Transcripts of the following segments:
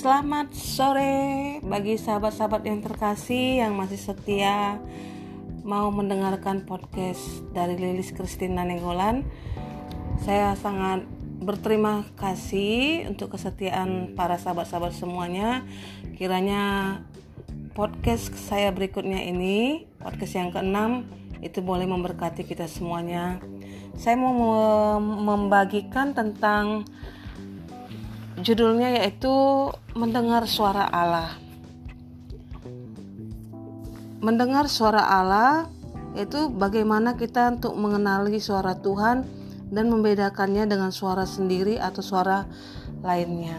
Selamat sore bagi sahabat-sahabat yang terkasih yang masih setia mau mendengarkan podcast dari Lilis Kristina Nenggolan. Saya sangat berterima kasih untuk kesetiaan para sahabat-sahabat semuanya. Kiranya podcast saya berikutnya ini, podcast yang keenam, itu boleh memberkati kita semuanya. Saya mau membagikan tentang Judulnya yaitu Mendengar Suara Allah. Mendengar suara Allah itu bagaimana kita untuk mengenali suara Tuhan dan membedakannya dengan suara sendiri atau suara lainnya.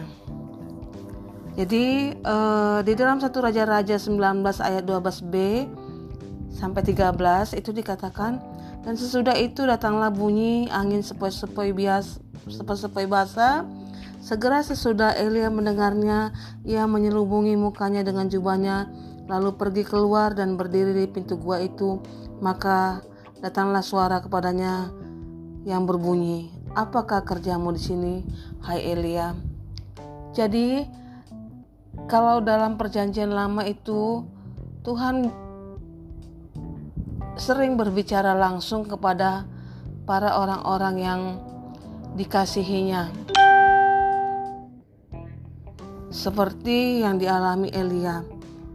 Jadi eh, di dalam satu Raja-Raja 19 ayat 12b sampai 13 itu dikatakan dan sesudah itu datanglah bunyi angin sepoi-sepoi bias sepoi-sepoi basah Segera sesudah Elia mendengarnya, ia menyelubungi mukanya dengan jubahnya, lalu pergi keluar dan berdiri di pintu gua itu. Maka datanglah suara kepadanya yang berbunyi, "Apakah kerjamu di sini, hai Elia?" Jadi, kalau dalam Perjanjian Lama itu Tuhan sering berbicara langsung kepada para orang-orang yang dikasihinya seperti yang dialami Elia.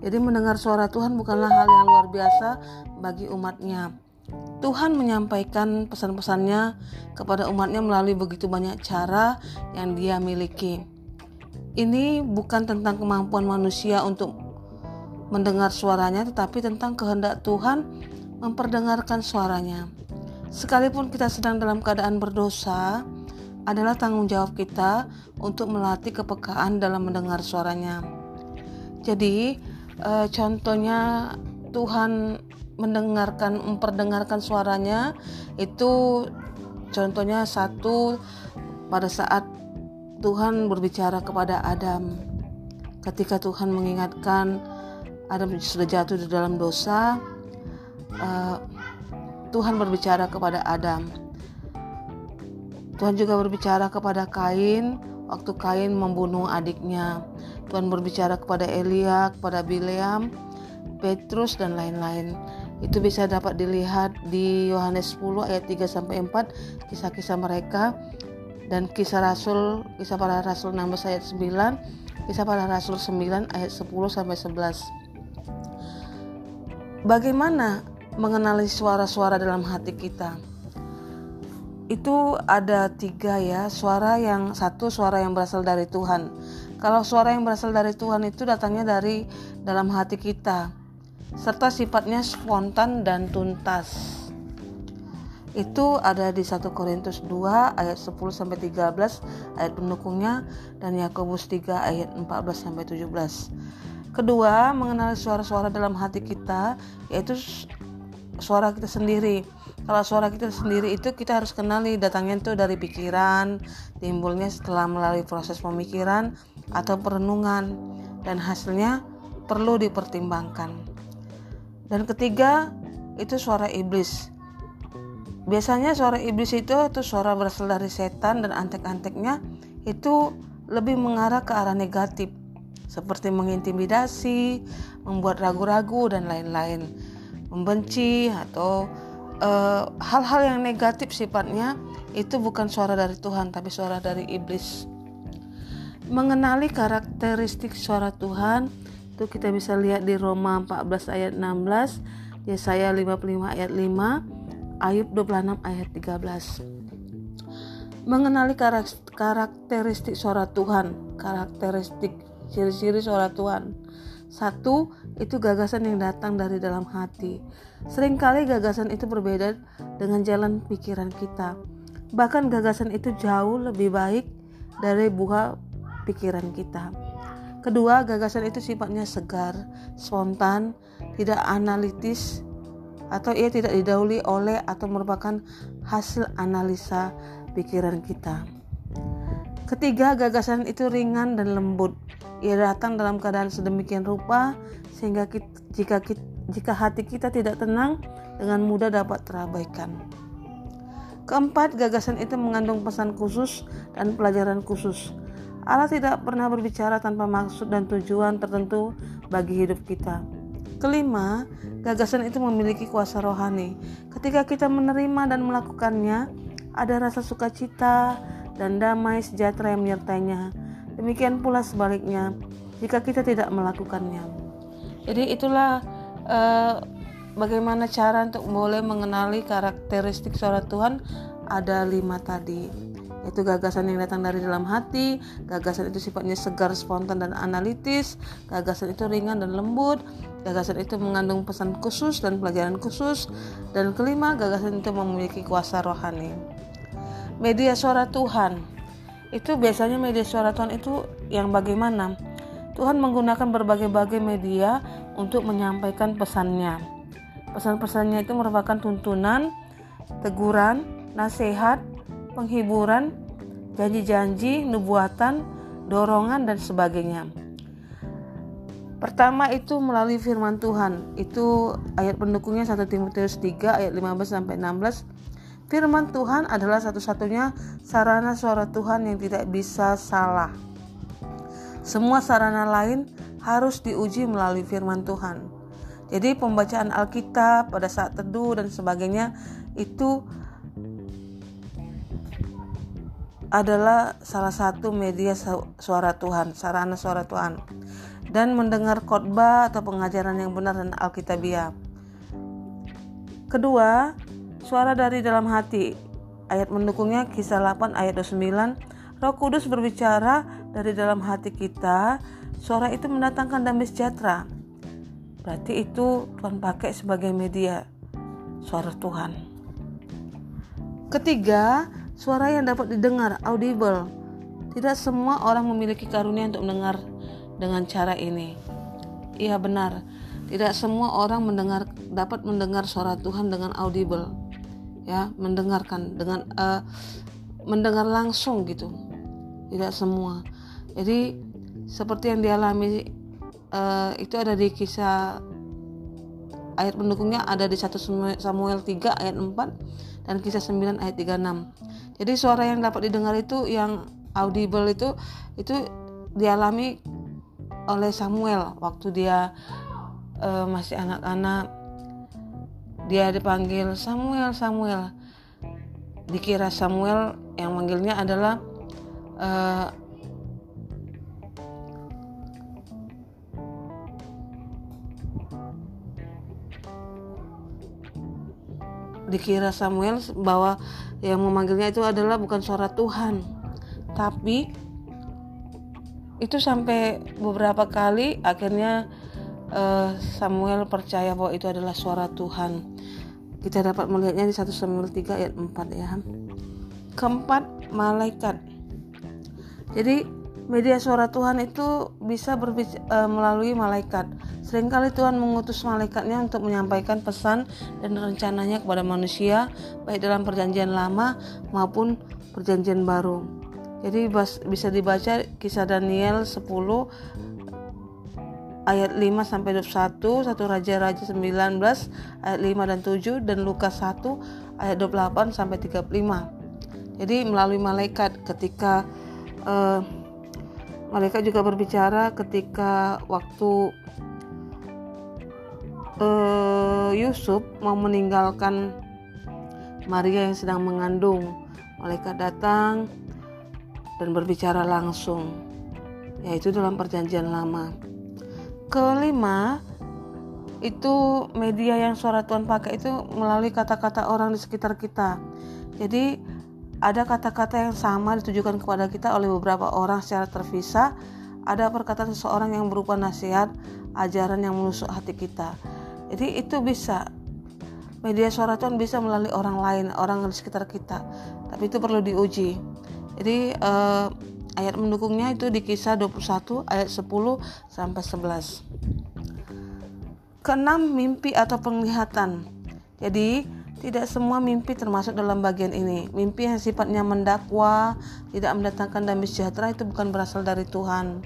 Jadi mendengar suara Tuhan bukanlah hal yang luar biasa bagi umatnya. Tuhan menyampaikan pesan-pesannya kepada umatnya melalui begitu banyak cara yang dia miliki. Ini bukan tentang kemampuan manusia untuk mendengar suaranya, tetapi tentang kehendak Tuhan memperdengarkan suaranya. Sekalipun kita sedang dalam keadaan berdosa, adalah tanggung jawab kita untuk melatih kepekaan dalam mendengar suaranya. Jadi, e, contohnya Tuhan mendengarkan memperdengarkan suaranya itu contohnya satu pada saat Tuhan berbicara kepada Adam. Ketika Tuhan mengingatkan Adam sudah jatuh di dalam dosa, uh, Tuhan berbicara kepada Adam Tuhan juga berbicara kepada Kain waktu Kain membunuh adiknya. Tuhan berbicara kepada Elia, kepada Bileam, Petrus dan lain-lain. Itu bisa dapat dilihat di Yohanes 10 ayat 3 sampai 4 kisah-kisah mereka dan kisah Rasul, kisah para Rasul 16 ayat 9, kisah para Rasul 9 ayat 10 sampai 11. Bagaimana mengenali suara-suara dalam hati kita? Itu ada tiga ya suara yang satu suara yang berasal dari Tuhan. Kalau suara yang berasal dari Tuhan itu datangnya dari dalam hati kita serta sifatnya spontan dan tuntas. Itu ada di 1 Korintus 2 ayat 10 sampai 13 ayat pendukungnya dan Yakobus 3 ayat 14 sampai 17 kedua mengenali suara-suara dalam hati kita yaitu suara kita sendiri kalau suara kita sendiri itu kita harus kenali datangnya itu dari pikiran timbulnya setelah melalui proses pemikiran atau perenungan. Dan hasilnya perlu dipertimbangkan. Dan ketiga itu suara iblis. Biasanya suara iblis itu itu suara berasal dari setan dan antek-anteknya itu lebih mengarah ke arah negatif. Seperti mengintimidasi, membuat ragu-ragu dan lain-lain, membenci atau hal-hal uh, yang negatif sifatnya itu bukan suara dari Tuhan tapi suara dari iblis. Mengenali karakteristik suara Tuhan itu kita bisa lihat di Roma 14 ayat 16, Yesaya 55 ayat 5, Ayub 26 ayat 13. Mengenali karakteristik suara Tuhan, karakteristik ciri-ciri suara Tuhan. Satu, itu gagasan yang datang dari dalam hati. Seringkali gagasan itu berbeda dengan jalan pikiran kita. Bahkan gagasan itu jauh lebih baik dari buah pikiran kita. Kedua, gagasan itu sifatnya segar, spontan, tidak analitis, atau ia tidak didahului oleh atau merupakan hasil analisa pikiran kita. Ketiga, gagasan itu ringan dan lembut. Ia datang dalam keadaan sedemikian rupa sehingga kita, jika kita, jika hati kita tidak tenang dengan mudah dapat terabaikan. Keempat, gagasan itu mengandung pesan khusus dan pelajaran khusus. Allah tidak pernah berbicara tanpa maksud dan tujuan tertentu bagi hidup kita. Kelima, gagasan itu memiliki kuasa rohani. Ketika kita menerima dan melakukannya, ada rasa sukacita dan damai sejahtera yang menyertainya. Demikian pula sebaliknya, jika kita tidak melakukannya. Jadi itulah uh, bagaimana cara untuk boleh mengenali karakteristik suara Tuhan? Ada lima tadi itu gagasan yang datang dari dalam hati gagasan itu sifatnya segar spontan dan analitis gagasan itu ringan dan lembut gagasan itu mengandung pesan khusus dan pelajaran khusus dan kelima gagasan itu memiliki kuasa rohani. Media suara Tuhan itu biasanya media suara Tuhan itu yang bagaimana Tuhan menggunakan berbagai-bagai media untuk menyampaikan pesannya pesan-pesannya itu merupakan tuntunan teguran nasihat penghiburan, janji-janji, nubuatan, dorongan, dan sebagainya. Pertama itu melalui firman Tuhan. Itu ayat pendukungnya 1 Timotius 3 ayat 15 sampai 16. Firman Tuhan adalah satu-satunya sarana suara Tuhan yang tidak bisa salah. Semua sarana lain harus diuji melalui firman Tuhan. Jadi pembacaan Alkitab pada saat teduh dan sebagainya itu adalah salah satu media suara Tuhan, sarana suara Tuhan. Dan mendengar khotbah atau pengajaran yang benar dan alkitabiah. Kedua, suara dari dalam hati. Ayat mendukungnya kisah 8 ayat 29. Roh Kudus berbicara dari dalam hati kita. Suara itu mendatangkan damai sejahtera. Berarti itu Tuhan pakai sebagai media suara Tuhan. Ketiga, Suara yang dapat didengar audible. Tidak semua orang memiliki karunia untuk mendengar dengan cara ini. Iya benar. Tidak semua orang mendengar dapat mendengar suara Tuhan dengan audible. Ya, mendengarkan dengan uh, mendengar langsung gitu. Tidak semua. Jadi seperti yang dialami uh, itu ada di kisah ayat pendukungnya ada di 1 Samuel 3 ayat 4 dan kisah 9 ayat 36 jadi suara yang dapat didengar itu yang audible itu itu dialami oleh Samuel waktu dia uh, masih anak-anak dia dipanggil Samuel Samuel. Dikira Samuel yang manggilnya adalah uh, dikira Samuel bahwa yang memanggilnya itu adalah bukan suara Tuhan. Tapi itu sampai beberapa kali akhirnya uh, Samuel percaya bahwa itu adalah suara Tuhan kita dapat melihatnya di 1 Samuel 3 ayat 4 ya. Keempat malaikat. Jadi media suara Tuhan itu bisa berbicara, uh, eh, melalui malaikat. Seringkali Tuhan mengutus malaikatnya untuk menyampaikan pesan dan rencananya kepada manusia, baik dalam perjanjian lama maupun perjanjian baru. Jadi bisa dibaca kisah Daniel 10 ayat 5 sampai 21, 1 Raja-Raja 19 ayat 5 dan 7 dan Lukas 1 ayat 28 sampai 35. Jadi melalui malaikat ketika uh, malaikat juga berbicara ketika waktu uh, Yusuf mau meninggalkan Maria yang sedang mengandung. Malaikat datang dan berbicara langsung, yaitu dalam Perjanjian Lama. Kelima, itu media yang suara Tuhan pakai itu melalui kata-kata orang di sekitar kita. Jadi ada kata-kata yang sama ditujukan kepada kita oleh beberapa orang secara terpisah. Ada perkataan seseorang yang berupa nasihat, ajaran yang menusuk hati kita jadi itu bisa media suara Tuhan bisa melalui orang lain orang di sekitar kita tapi itu perlu diuji jadi eh, ayat mendukungnya itu di kisah 21 ayat 10 sampai 11 keenam mimpi atau penglihatan jadi tidak semua mimpi termasuk dalam bagian ini. Mimpi yang sifatnya mendakwa, tidak mendatangkan damai sejahtera itu bukan berasal dari Tuhan.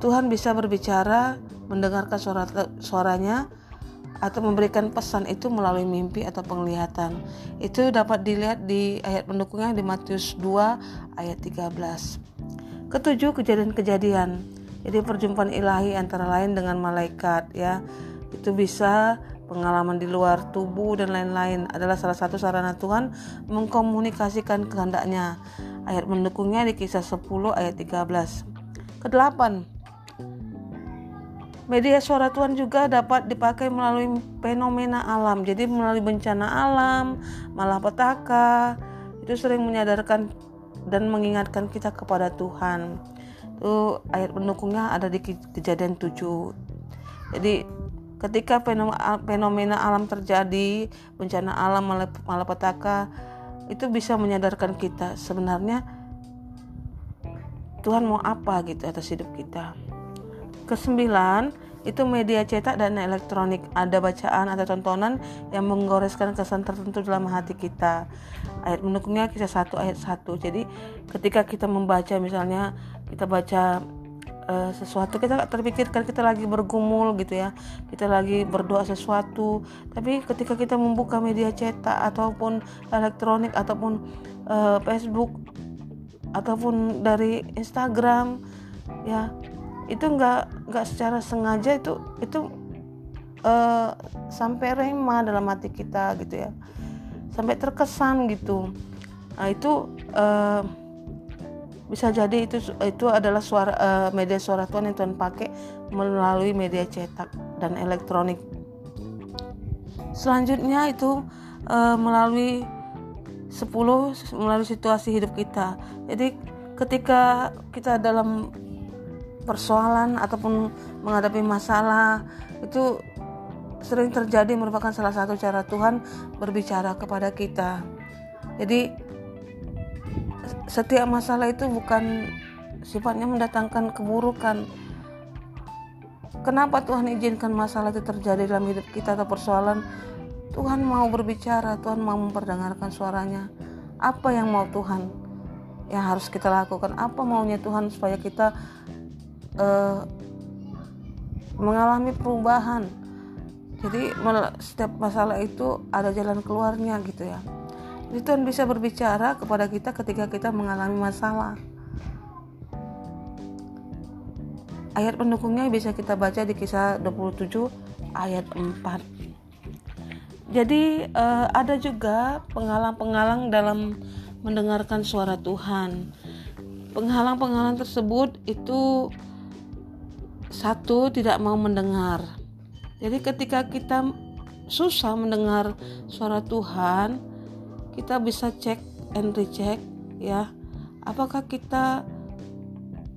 Tuhan bisa berbicara mendengarkan suara suaranya atau memberikan pesan itu melalui mimpi atau penglihatan. Itu dapat dilihat di ayat pendukungnya di Matius 2 ayat 13. Ketujuh, kejadian-kejadian. Jadi perjumpaan ilahi antara lain dengan malaikat ya. Itu bisa pengalaman di luar tubuh dan lain-lain adalah salah satu sarana Tuhan mengkomunikasikan kehendaknya. Ayat mendukungnya di kisah 10 ayat 13. Kedelapan, media suara Tuhan juga dapat dipakai melalui fenomena alam. Jadi melalui bencana alam, malapetaka, itu sering menyadarkan dan mengingatkan kita kepada Tuhan. Itu ayat pendukungnya ada di kejadian 7 jadi ketika fenomena alam terjadi bencana alam malapetaka itu bisa menyadarkan kita sebenarnya Tuhan mau apa gitu atas hidup kita kesembilan itu media cetak dan elektronik. Ada bacaan atau tontonan yang menggoreskan kesan tertentu dalam hati kita. Ayat mendukungnya kisah satu ayat satu. Jadi ketika kita membaca misalnya kita baca uh, sesuatu kita terpikirkan kita lagi bergumul gitu ya. Kita lagi berdoa sesuatu. Tapi ketika kita membuka media cetak ataupun elektronik ataupun uh, Facebook ataupun dari Instagram ya itu nggak nggak secara sengaja itu itu uh, sampai rema dalam hati kita gitu ya. Sampai terkesan gitu. Nah itu uh, bisa jadi itu itu adalah suara uh, media suara Tuhan yang Tuhan pakai melalui media cetak dan elektronik. Selanjutnya itu uh, melalui 10 melalui situasi hidup kita. Jadi ketika kita dalam persoalan ataupun menghadapi masalah itu sering terjadi merupakan salah satu cara Tuhan berbicara kepada kita. Jadi setiap masalah itu bukan sifatnya mendatangkan keburukan. Kenapa Tuhan izinkan masalah itu terjadi dalam hidup kita atau persoalan? Tuhan mau berbicara, Tuhan mau memperdengarkan suaranya. Apa yang mau Tuhan yang harus kita lakukan? Apa maunya Tuhan supaya kita uh, mengalami perubahan. Jadi setiap masalah itu ada jalan keluarnya gitu ya. Jadi Tuhan bisa berbicara kepada kita ketika kita mengalami masalah. Ayat pendukungnya bisa kita baca di kisah 27 ayat 4 jadi uh, ada juga penghalang-penghalang dalam mendengarkan suara Tuhan. Penghalang-penghalang tersebut itu satu tidak mau mendengar. Jadi ketika kita susah mendengar suara Tuhan, kita bisa cek and recheck ya. Apakah kita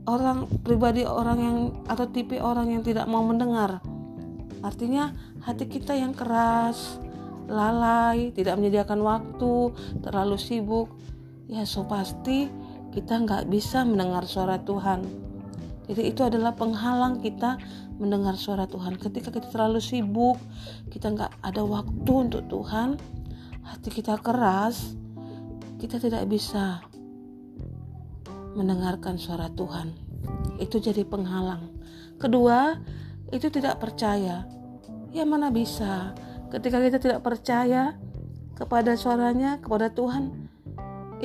orang pribadi orang yang atau tipe orang yang tidak mau mendengar? Artinya hati kita yang keras, lalai, tidak menyediakan waktu, terlalu sibuk. Ya so pasti kita nggak bisa mendengar suara Tuhan. Jadi itu adalah penghalang kita mendengar suara Tuhan. Ketika kita terlalu sibuk, kita nggak ada waktu untuk Tuhan, hati kita keras, kita tidak bisa mendengarkan suara Tuhan. Itu jadi penghalang. Kedua, itu tidak percaya. Ya mana bisa? Ketika kita tidak percaya kepada suaranya, kepada Tuhan,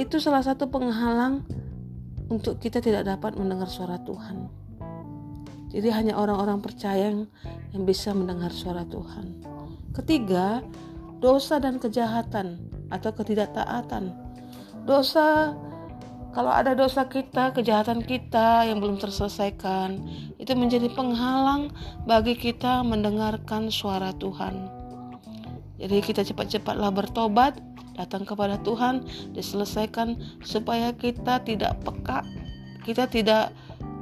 itu salah satu penghalang untuk kita tidak dapat mendengar suara Tuhan. Jadi hanya orang-orang percaya yang, bisa mendengar suara Tuhan. Ketiga, dosa dan kejahatan atau ketidaktaatan. Dosa kalau ada dosa kita, kejahatan kita yang belum terselesaikan, itu menjadi penghalang bagi kita mendengarkan suara Tuhan. Jadi kita cepat-cepatlah bertobat, datang kepada Tuhan, diselesaikan supaya kita tidak peka, kita tidak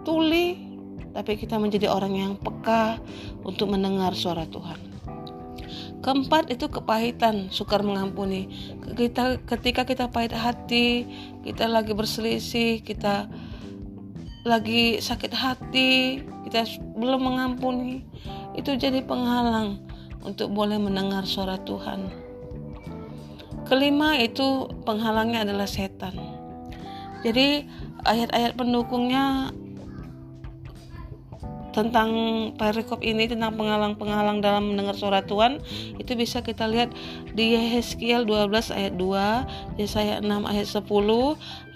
tuli, tapi kita menjadi orang yang peka untuk mendengar suara Tuhan. Keempat itu kepahitan, sukar mengampuni. Kita ketika kita pahit hati, kita lagi berselisih, kita lagi sakit hati, kita belum mengampuni, itu jadi penghalang untuk boleh mendengar suara Tuhan. Kelima itu penghalangnya adalah setan. Jadi ayat-ayat pendukungnya tentang perikop ini tentang penghalang-penghalang dalam mendengar suara Tuhan itu bisa kita lihat di Yeskiel 12 ayat 2, Yesaya 6 ayat 10,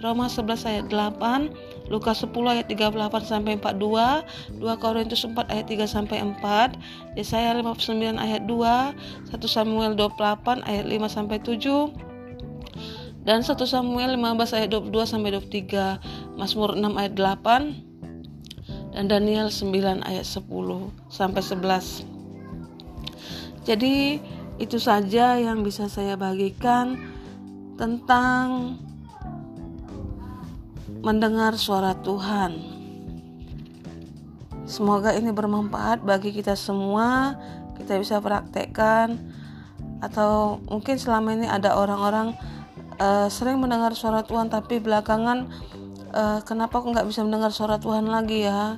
Roma 11 ayat 8, Lukas 10 ayat 38 sampai 42, 2 Korintus 4 ayat 3 sampai 4, Yesaya 59 ayat 2, 1 Samuel 28 ayat 5 sampai 7, dan 1 Samuel 15 ayat 22 sampai 23, Mazmur 6 ayat 8, dan Daniel 9 ayat 10 sampai 11. Jadi itu saja yang bisa saya bagikan tentang mendengar suara Tuhan. Semoga ini bermanfaat bagi kita semua. Kita bisa praktekkan atau mungkin selama ini ada orang-orang uh, sering mendengar suara Tuhan tapi belakangan uh, kenapa aku nggak bisa mendengar suara Tuhan lagi ya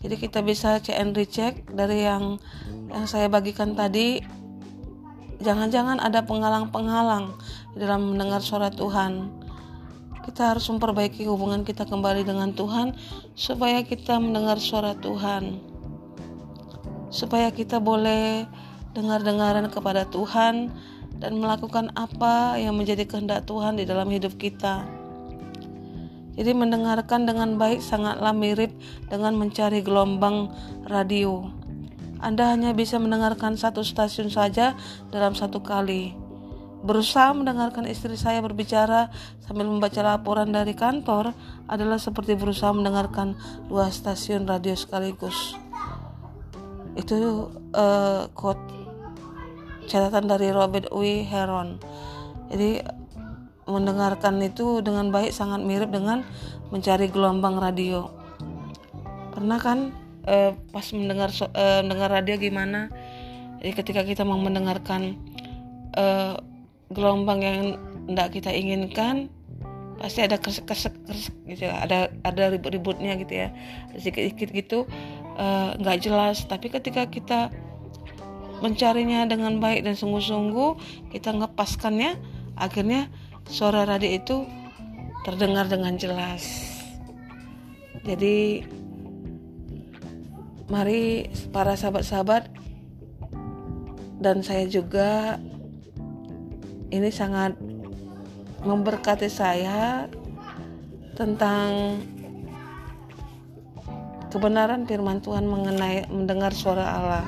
jadi kita bisa cek and recheck dari yang yang saya bagikan tadi jangan-jangan ada penghalang-penghalang dalam mendengar suara Tuhan kita harus memperbaiki hubungan kita kembali dengan Tuhan supaya kita mendengar suara Tuhan supaya kita boleh dengar-dengaran kepada Tuhan dan melakukan apa yang menjadi kehendak Tuhan di dalam hidup kita. Jadi mendengarkan dengan baik sangatlah mirip dengan mencari gelombang radio. Anda hanya bisa mendengarkan satu stasiun saja dalam satu kali. Berusaha mendengarkan istri saya berbicara sambil membaca laporan dari kantor adalah seperti berusaha mendengarkan dua stasiun radio sekaligus. Itu uh, quote catatan dari Robert W. Heron. Jadi mendengarkan itu dengan baik sangat mirip dengan mencari gelombang radio. Pernah kan eh, pas mendengar eh, mendengar radio gimana? Jadi ketika kita mau mendengarkan gelombang yang tidak kita inginkan, pasti ada kesek kesek gitu ya. ada ada ribut-ributnya gitu ya sedikit-sedikit gitu eh, nggak uh, jelas tapi ketika kita mencarinya dengan baik dan sungguh-sungguh kita ngepaskannya akhirnya suara radio itu terdengar dengan jelas. Jadi mari para sahabat-sahabat dan saya juga ini sangat memberkati saya tentang kebenaran firman Tuhan mengenai mendengar suara Allah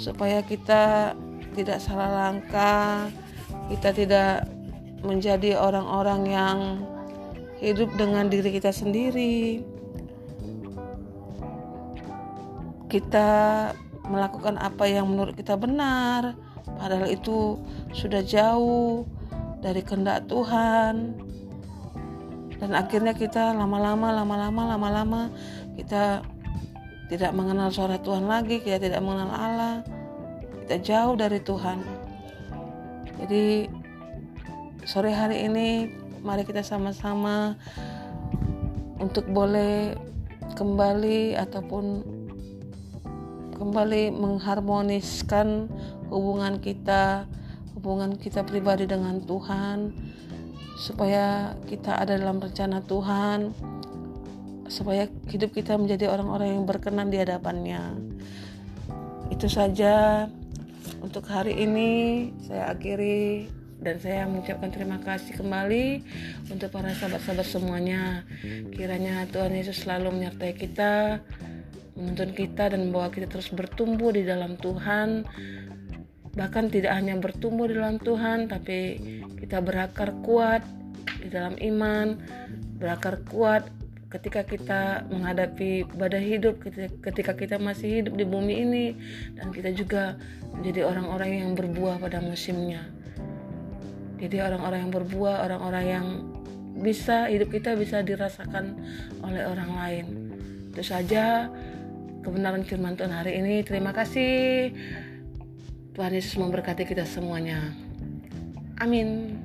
supaya kita tidak salah langkah, kita tidak menjadi orang-orang yang hidup dengan diri kita sendiri. Kita melakukan apa yang menurut kita benar, padahal itu sudah jauh dari kehendak Tuhan. Dan akhirnya kita lama-lama, lama-lama, lama-lama kita tidak mengenal suara Tuhan lagi, kita tidak mengenal Allah, kita jauh dari Tuhan. Jadi sore hari ini mari kita sama-sama untuk boleh kembali ataupun kembali mengharmoniskan hubungan kita hubungan kita pribadi dengan Tuhan supaya kita ada dalam rencana Tuhan supaya hidup kita menjadi orang-orang yang berkenan di hadapannya itu saja untuk hari ini saya akhiri dan saya mengucapkan terima kasih kembali untuk para sahabat-sahabat semuanya. Kiranya Tuhan Yesus selalu menyertai kita, menuntun kita dan membawa kita terus bertumbuh di dalam Tuhan. Bahkan tidak hanya bertumbuh di dalam Tuhan, tapi kita berakar kuat di dalam iman, berakar kuat ketika kita menghadapi badai hidup ketika kita masih hidup di bumi ini dan kita juga menjadi orang-orang yang berbuah pada musimnya. Jadi orang-orang yang berbuah orang-orang yang bisa hidup kita bisa dirasakan oleh orang lain. Itu saja kebenaran firman Tuhan hari ini. Terima kasih Tuhan Yesus memberkati kita semuanya. Amin